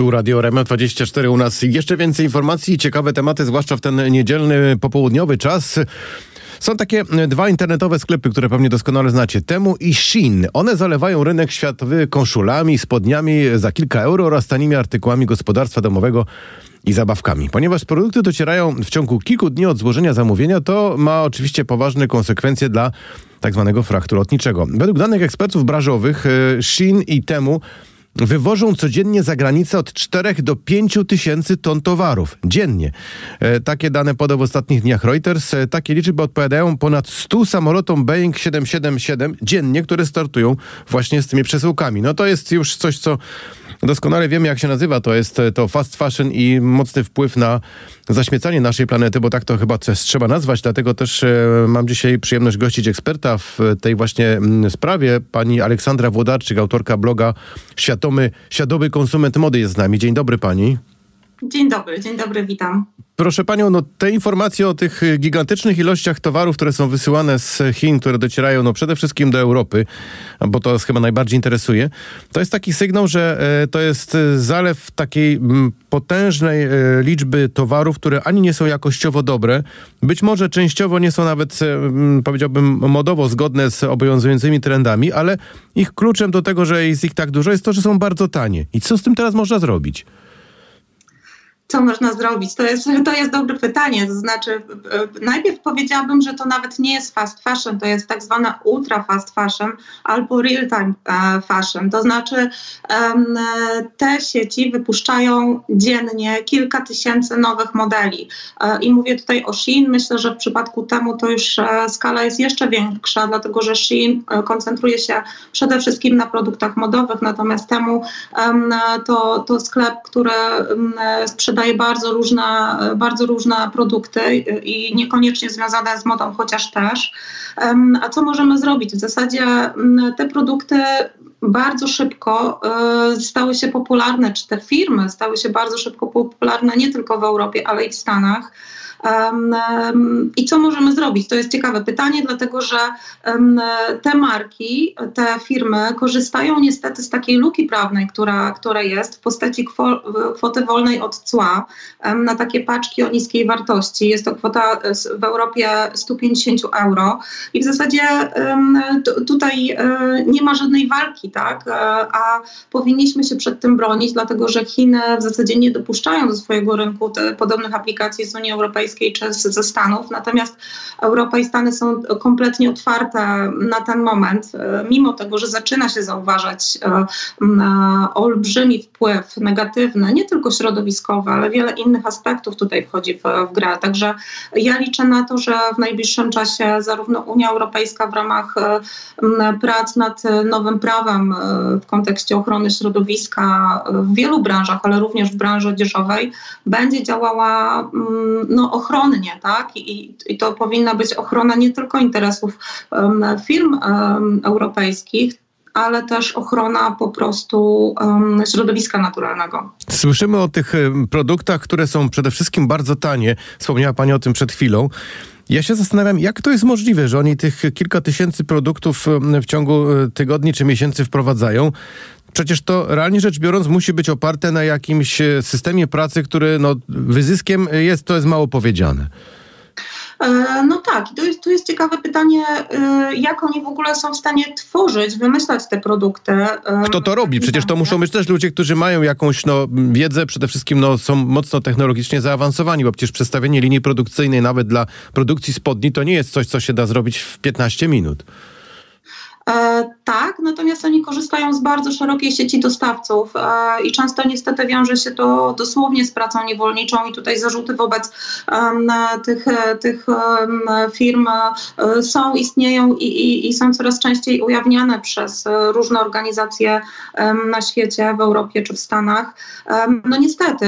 Tu Radio RMF 24 u nas jeszcze więcej informacji, ciekawe tematy, zwłaszcza w ten niedzielny popołudniowy czas. Są takie dwa internetowe sklepy, które pewnie doskonale znacie. Temu i Shein. One zalewają rynek światowy koszulami, spodniami za kilka euro oraz tanimi artykułami gospodarstwa domowego i zabawkami. Ponieważ produkty docierają w ciągu kilku dni od złożenia zamówienia, to ma oczywiście poważne konsekwencje dla tak zwanego fraktu lotniczego. Według danych ekspertów branżowych e, Shein i Temu wywożą codziennie za granicę od 4 do 5 tysięcy ton towarów. Dziennie. E, takie dane podał w ostatnich dniach Reuters. E, takie liczby odpowiadają ponad 100 samolotom Boeing 777 dziennie, które startują właśnie z tymi przesyłkami. No to jest już coś, co doskonale wiemy, jak się nazywa. To jest e, to fast fashion i mocny wpływ na zaśmiecanie naszej planety, bo tak to chyba trzeba nazwać. Dlatego też mam dzisiaj przyjemność gościć eksperta w tej właśnie mm, sprawie, pani Aleksandra Włodarczyk, autorka bloga Świat świadomy, świadomy konsument mody jest z nami. Dzień dobry pani. Dzień dobry, dzień dobry, witam. Proszę panią, no te informacje o tych gigantycznych ilościach towarów, które są wysyłane z Chin, które docierają no przede wszystkim do Europy, bo to chyba najbardziej interesuje, to jest taki sygnał, że e, to jest zalew takiej m, potężnej e, liczby towarów, które ani nie są jakościowo dobre, być może częściowo nie są nawet, e, m, powiedziałbym, modowo zgodne z obowiązującymi trendami, ale ich kluczem do tego, że jest ich tak dużo, jest to, że są bardzo tanie. I co z tym teraz można zrobić? Co można zrobić? To jest, to jest dobre pytanie. To znaczy, najpierw powiedziałabym, że to nawet nie jest fast fashion, to jest tak zwana ultra fast fashion albo real time e, fashion. To znaczy, te sieci wypuszczają dziennie kilka tysięcy nowych modeli. E, I mówię tutaj o Shein. Myślę, że w przypadku temu to już e, skala jest jeszcze większa, dlatego że Shein koncentruje się przede wszystkim na produktach modowych, natomiast temu to, to sklep, który sprzedaje sprzedaje bardzo różne, bardzo różne produkty i niekoniecznie związane z modą, chociaż też. A co możemy zrobić? W zasadzie te produkty bardzo szybko e, stały się popularne, czy te firmy stały się bardzo szybko popularne nie tylko w Europie, ale i w Stanach. I co możemy zrobić? To jest ciekawe pytanie, dlatego że te marki, te firmy korzystają niestety z takiej luki prawnej, która, która jest w postaci kwoty wolnej od cła na takie paczki o niskiej wartości. Jest to kwota w Europie 150 euro i w zasadzie tutaj e, nie ma żadnej walki, tak? E, a powinniśmy się przed tym bronić, dlatego że Chiny w zasadzie nie dopuszczają do swojego rynku podobnych aplikacji z Unii Europejskiej Europejskiej czy ze Stanów. Natomiast Europa i Stany są kompletnie otwarte na ten moment, e, mimo tego, że zaczyna się zauważać e, olbrzymi wpływ negatywny, nie tylko środowiskowy, ale wiele innych aspektów tutaj wchodzi w, w grę. Także ja liczę na to, że w najbliższym czasie zarówno Unia Europejska w ramach e, prac nad nowym prawem w kontekście ochrony środowiska w wielu branżach, ale również w branży odzieżowej, będzie działała no, ochronnie, tak? I, I, to powinna być ochrona nie tylko interesów um, firm um, europejskich, ale też ochrona po prostu um, środowiska naturalnego. Słyszymy o tych produktach, które są przede wszystkim bardzo tanie. Wspomniała Pani o tym przed chwilą. Ja się zastanawiam, jak to jest możliwe, że oni tych kilka tysięcy produktów w ciągu e, tygodni czy miesięcy wprowadzają. Przecież to realnie rzecz biorąc musi być oparte na jakimś e, systemie pracy, który no, wyzyskiem jest, to jest mało powiedziane. E, no tak, to jest, tu jest ciekawe pytanie, e, jak oni w ogóle są w stanie tworzyć, wymyślać te produkty. Kto to robi? Przecież to muszą być też ludzie, którzy mają jakąś no, wiedzę, przede wszystkim no, są mocno technologicznie zaawansowani, bo przecież przestawienie linii produkcyjnej nawet dla produkcji spodni to nie jest coś, co się da zrobić w 15 minut. E, tak, natomiast oni korzystają z bardzo szerokiej sieci dostawców e, i często niestety wiąże się to dosłownie z pracą niewolniczą i tutaj zarzuty wobec tych, tych firm e, są, istnieją i, i, i są coraz częściej ujawniane przez różne organizacje na świecie, w Europie czy w Stanach. No niestety,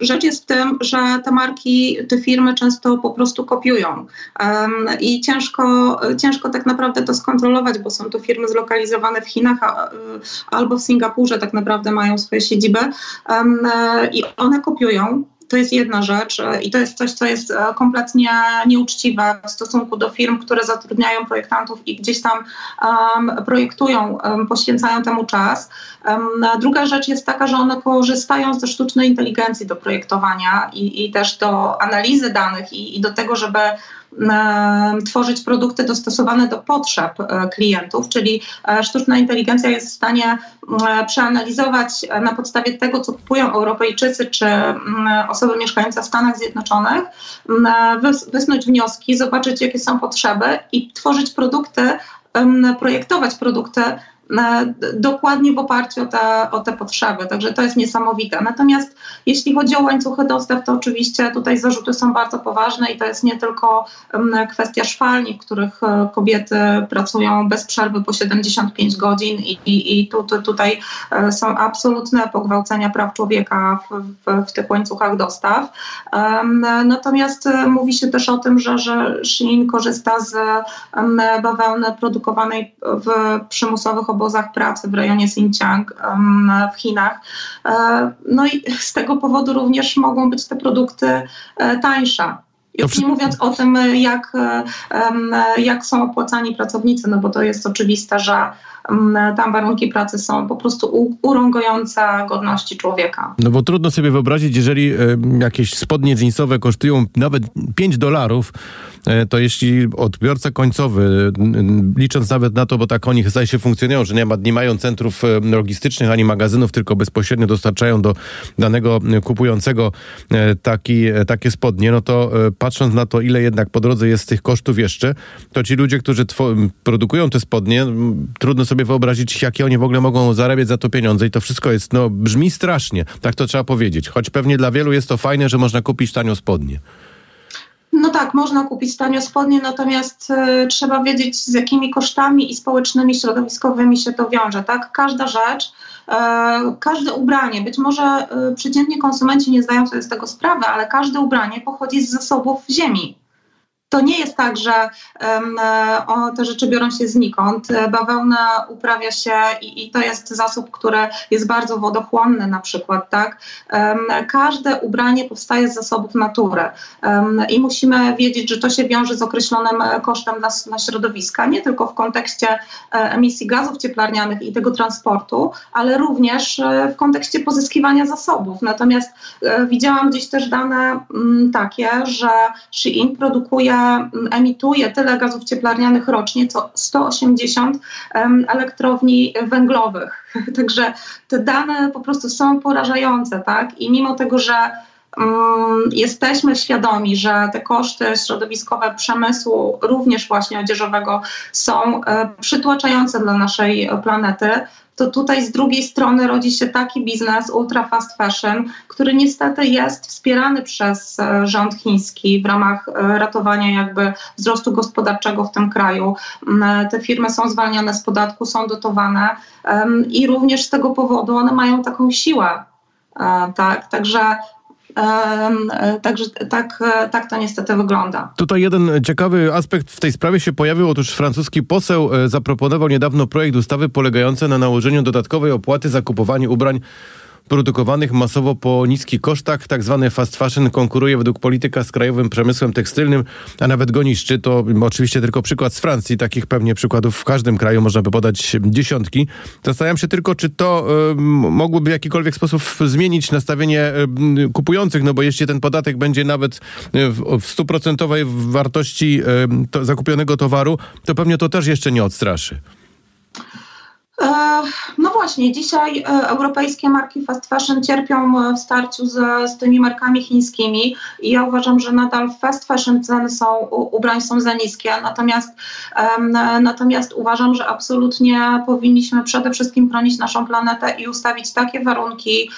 rzecz jest w tym, że te marki, te firmy często po prostu kopiują i ciężko, ciężko tak naprawdę to skontrolować bo są to firmy zlokalizowane w Chinach albo w Singapurze tak naprawdę mają swoje siedziby e, i one kopiują to jest jedna rzecz i to jest coś, co jest kompletnie nieuczciwe w stosunku do firm, które zatrudniają projektantów i gdzieś tam um, projektują, um, poświęcają temu czas. Um, druga rzecz jest taka, że one korzystają ze sztucznej inteligencji do projektowania i, i też do analizy danych i, i do tego, żeby tworzyć produkty dostosowane do potrzeb e, klientów, czyli e, sztuczna inteligencja jest w stanie przeanalizować na podstawie tego, co kupują Europejczycy czy osoby mieszkające w Stanach Zjednoczonych, wysnuć wnioski, zobaczyć, jakie są potrzeby i tworzyć produkty, projektować produkty dokładnie w oparciu o te, o te potrzeby. Także to jest niesamowite. Natomiast jeśli chodzi o łańcuchy dostaw, to oczywiście tutaj zarzuty są bardzo poważne i to jest nie tylko kwestia szwalni, w których e, kobiety pracują bez przerwy po 75 godzin i, i, i tu, tu, tutaj e, są absolutne pogwałcenia praw człowieka w, w, w tych łańcuchach dostaw. Natomiast e, mówi się też o tym, że, że Shein korzysta z bawełny produkowanej w przymusowych obozach obozach pracy w rejonie Xinjiang w Chinach. E, no i z tego powodu również mogą być te produkty e, tańsze. Już nie mówiąc o tym, jak, jak są opłacani pracownicy, no bo to jest oczywiste, że tam warunki pracy są po prostu urągające godności człowieka. No bo trudno sobie wyobrazić, jeżeli jakieś spodnie jeansowe kosztują nawet 5 dolarów, E, to jeśli odbiorca końcowy, licząc nawet na to, bo tak oni zdaje się funkcjonują, że nie, ma, nie mają centrów e, logistycznych ani magazynów, tylko bezpośrednio dostarczają do danego kupującego e, taki, takie spodnie, no to patrząc na to, ile jednak po drodze jest tych kosztów jeszcze, to ci ludzie, którzy produkują te spodnie, trudno sobie wyobrazić, jakie oni w ogóle mogą zarabiać za to pieniądze i to wszystko jest, no brzmi strasznie, tak to trzeba powiedzieć. Choć pewnie dla wielu jest to fajne, że można kupić tanio spodnie. No tak, można kupić tanio spodnie, natomiast y, trzeba wiedzieć, z jakimi kosztami i społecznymi, środowiskowymi się to wiąże. Tak? Każda rzecz, y, każde ubranie, być może y, przeciętni konsumenci nie zdają sobie z tego sprawy, ale każde ubranie pochodzi z zasobów ziemi. To nie jest tak, że um, o, te rzeczy biorą się znikąd. Bawełna uprawia się i, i, to jest zasób, który jest bardzo wodochłonny na przykład. Tak? Um, każde ubranie powstaje z zasobów natury um, i musimy wiedzieć, że to się wiąże z określonym kosztem dla, dla środowiska, nie tylko w kontekście e, emisji gazów cieplarnianych i tego transportu, ale również e, w kontekście pozyskiwania zasobów. Natomiast e, widziałam gdzieś też dane mm, takie, że Shein produkuje emituje tyle gazów cieplarnianych rocznie, co 180 elektrowni węglowych. Także te dane po prostu są porażające, tak? I mimo tego, że jesteśmy świadomi, że te koszty środowiskowe przemysłu, również właśnie odzieżowego, są e, przytłaczające dla naszej planety, to tutaj z drugiej strony rodzi się taki biznes ultra fast fashion, który niestety jest wspierany przez e, rząd chiński w ramach e, ratowania jakby wzrostu gospodarczego w tym kraju. Mm, te firmy są zwalniane z podatku, są dotowane i również z tego powodu one mają taką siłę. Tak, także także tak, e, tak to niestety wygląda. Tutaj jeden ciekawy aspekt w tej sprawie się pojawił. Otóż francuski poseł e, zaproponował niedawno projekt ustawy polegający na nałożeniu dodatkowej opłaty za kupowanie ubrań produkowanych masowo po niskich kosztach. Tak zwany fast fashion konkuruje według polityka z krajowym przemysłem tekstylnym, a nawet go niszczy. To oczywiście tylko przykład z Francji. Takich pewnie przykładów w każdym kraju można by podać dziesiątki. Zastanawiam się tylko, czy to y, mogłoby w jakikolwiek sposób zmienić nastawienie y, kupujących, no bo jeśli ten podatek będzie nawet w, w stuprocentowej wartości y, to, zakupionego towaru, to pewnie to też jeszcze nie odstraszy. E, no właśnie, dzisiaj e, europejskie marki fast fashion cierpią e, w starciu z, z tymi markami chińskimi i ja uważam, że nadal w fast fashion ceny są, ubrań są za niskie, natomiast, natomiast uważam, że absolutnie powinniśmy przede wszystkim chronić naszą planetę i ustawić takie warunki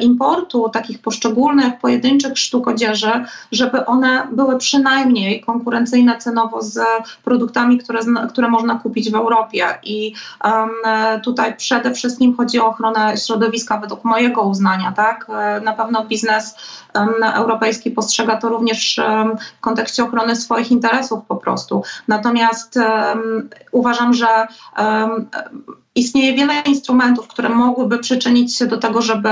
importu takich poszczególnych, pojedynczych sztuk odzieży, żeby one były przynajmniej konkurencyjne cenowo z produktami, które, które można kupić w Europie. I E, tutaj przede wszystkim chodzi o ochronę środowiska według mojego uznania. Tak? E, na pewno biznes europejski postrzega to również w kontekście ochrony swoich interesów po prostu. Natomiast uważam, że istnieje wiele instrumentów, które mogłyby przyczynić się do tego, żeby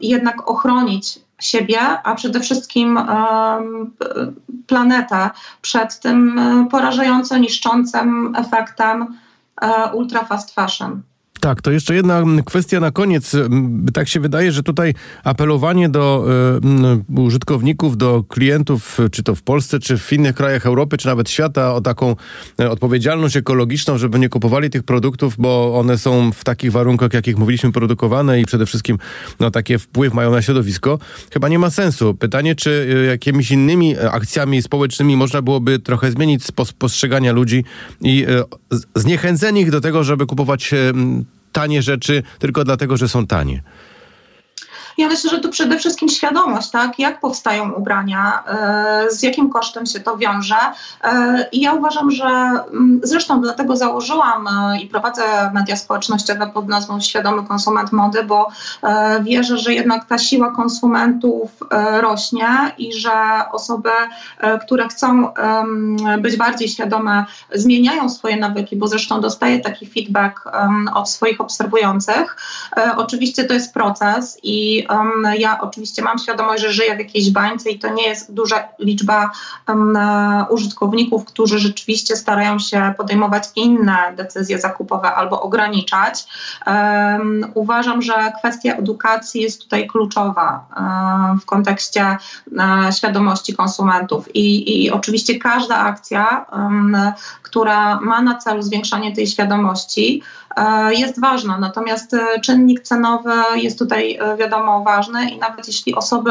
jednak ochronić siebie, a przede wszystkim planetę przed tym porażająco niszczącym efektem ultra fast fashion. Tak, to jeszcze jedna kwestia na koniec. Tak się wydaje, że tutaj apelowanie do y, użytkowników, do klientów, czy to w Polsce, czy w innych krajach Europy, czy nawet świata, o taką e, odpowiedzialność ekologiczną, żeby nie kupowali tych produktów, bo one są w takich warunkach, jakich mówiliśmy, produkowane i przede wszystkim no, taki wpływ mają na środowisko, chyba nie ma sensu. Pytanie, czy y, jakimiś innymi akcjami społecznymi można byłoby trochę zmienić sposób postrzegania ludzi i zniechęcenie ich do tego, żeby kupować tanie rzeczy tylko dlatego, że są tanie. Ja myślę, że tu przede wszystkim świadomość, tak, jak powstają ubrania, e, z jakim kosztem się to wiąże. E, I ja uważam, że mm, zresztą dlatego założyłam e, i prowadzę media społecznościowe pod nazwą Świadomy Konsument Mody, bo wierzę, że jednak ta siła konsumentów rośnie i że osoby, które chcą być bardziej świadome, zmieniają swoje nawyki, bo zresztą dostaję taki feedback od swoich obserwujących. Oczywiście to jest proces i Ja oczywiście mam świadomość, że żyję w jakiejś bańce i to nie jest duża liczba użytkowników, którzy rzeczywiście starają się podejmować inne decyzje zakupowe albo ograniczać. Uważam, że kwestia edukacji jest tutaj kluczowa w kontekście świadomości konsumentów i, i oczywiście każda akcja, która ma na celu zwiększanie tej świadomości, e, jest ważna. Natomiast e, czynnik cenowy jest tutaj, e, ważny i nawet jeśli osoby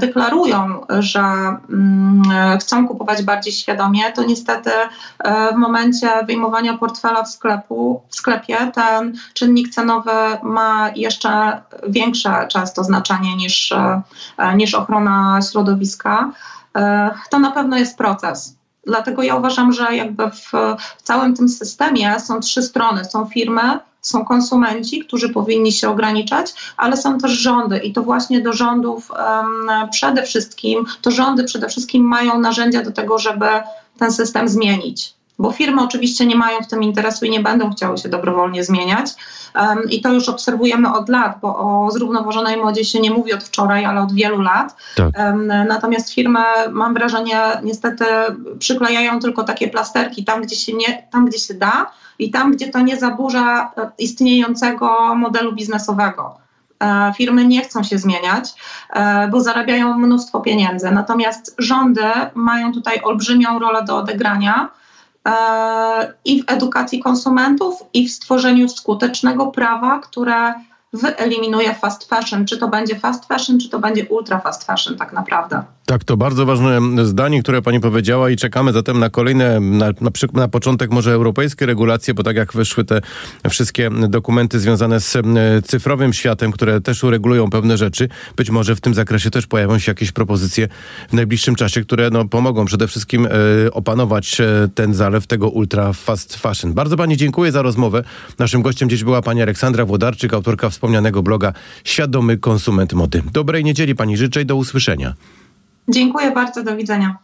deklarują, że mm, chcą kupować bardziej świadomie, to niestety w momencie wyjmowania portfela w, sklepu, w sklepie ten czynnik cenowy ma jeszcze większe często znaczenie niż, niż ochrona środowiska. To na pewno jest proces. Dlatego ja uważam, że jakby w, w całym tym systemie są trzy strony. Są firmy, są konsumenci, którzy powinni się ograniczać, ale są też rządy i to właśnie do rządów przede wszystkim, to rządy przede wszystkim mają narzędzia do tego, żeby ten system zmienić bo firmy oczywiście nie mają w tym interesu i nie będą chciały się dobrowolnie zmieniać. Um, I to już obserwujemy od lat, bo o zrównoważonej modzie się nie mówi od wczoraj, ale od wielu lat. Tak. Um, natomiast firmy, mam wrażenie, niestety przyklejają tylko takie plasterki tam, gdzie się, nie, tam, gdzie się da i tam, gdzie to nie zaburza e, istniejącego modelu biznesowego. E, firmy nie chcą się zmieniać, e, bo zarabiają mnóstwo pieniędzy. Natomiast rządy mają tutaj olbrzymią rolę do odegrania i w edukacji konsumentów, i w stworzeniu skutecznego prawa, które wyeliminuje fast fashion. Czy to będzie fast fashion, czy to będzie ultra fast fashion tak naprawdę. Tak, to bardzo ważne zdanie, które pani powiedziała i czekamy zatem na kolejne, na, na, na początek może europejskie regulacje, bo tak jak wyszły te wszystkie dokumenty związane z cyfrowym światem, które też uregulują pewne rzeczy, być może w tym zakresie też pojawią się jakieś propozycje w najbliższym czasie, które no, pomogą przede wszystkim e, opanować e, ten zalew tego ultra fast fashion. Bardzo pani dziękuję za rozmowę. Naszym gościem dziś była pani Aleksandra Włodarczyk, autorka wspomnianego bloga Świadomy Konsument Mody. Dobrej niedzieli pani życzę i do usłyszenia. Dziękuję bardzo, do widzenia.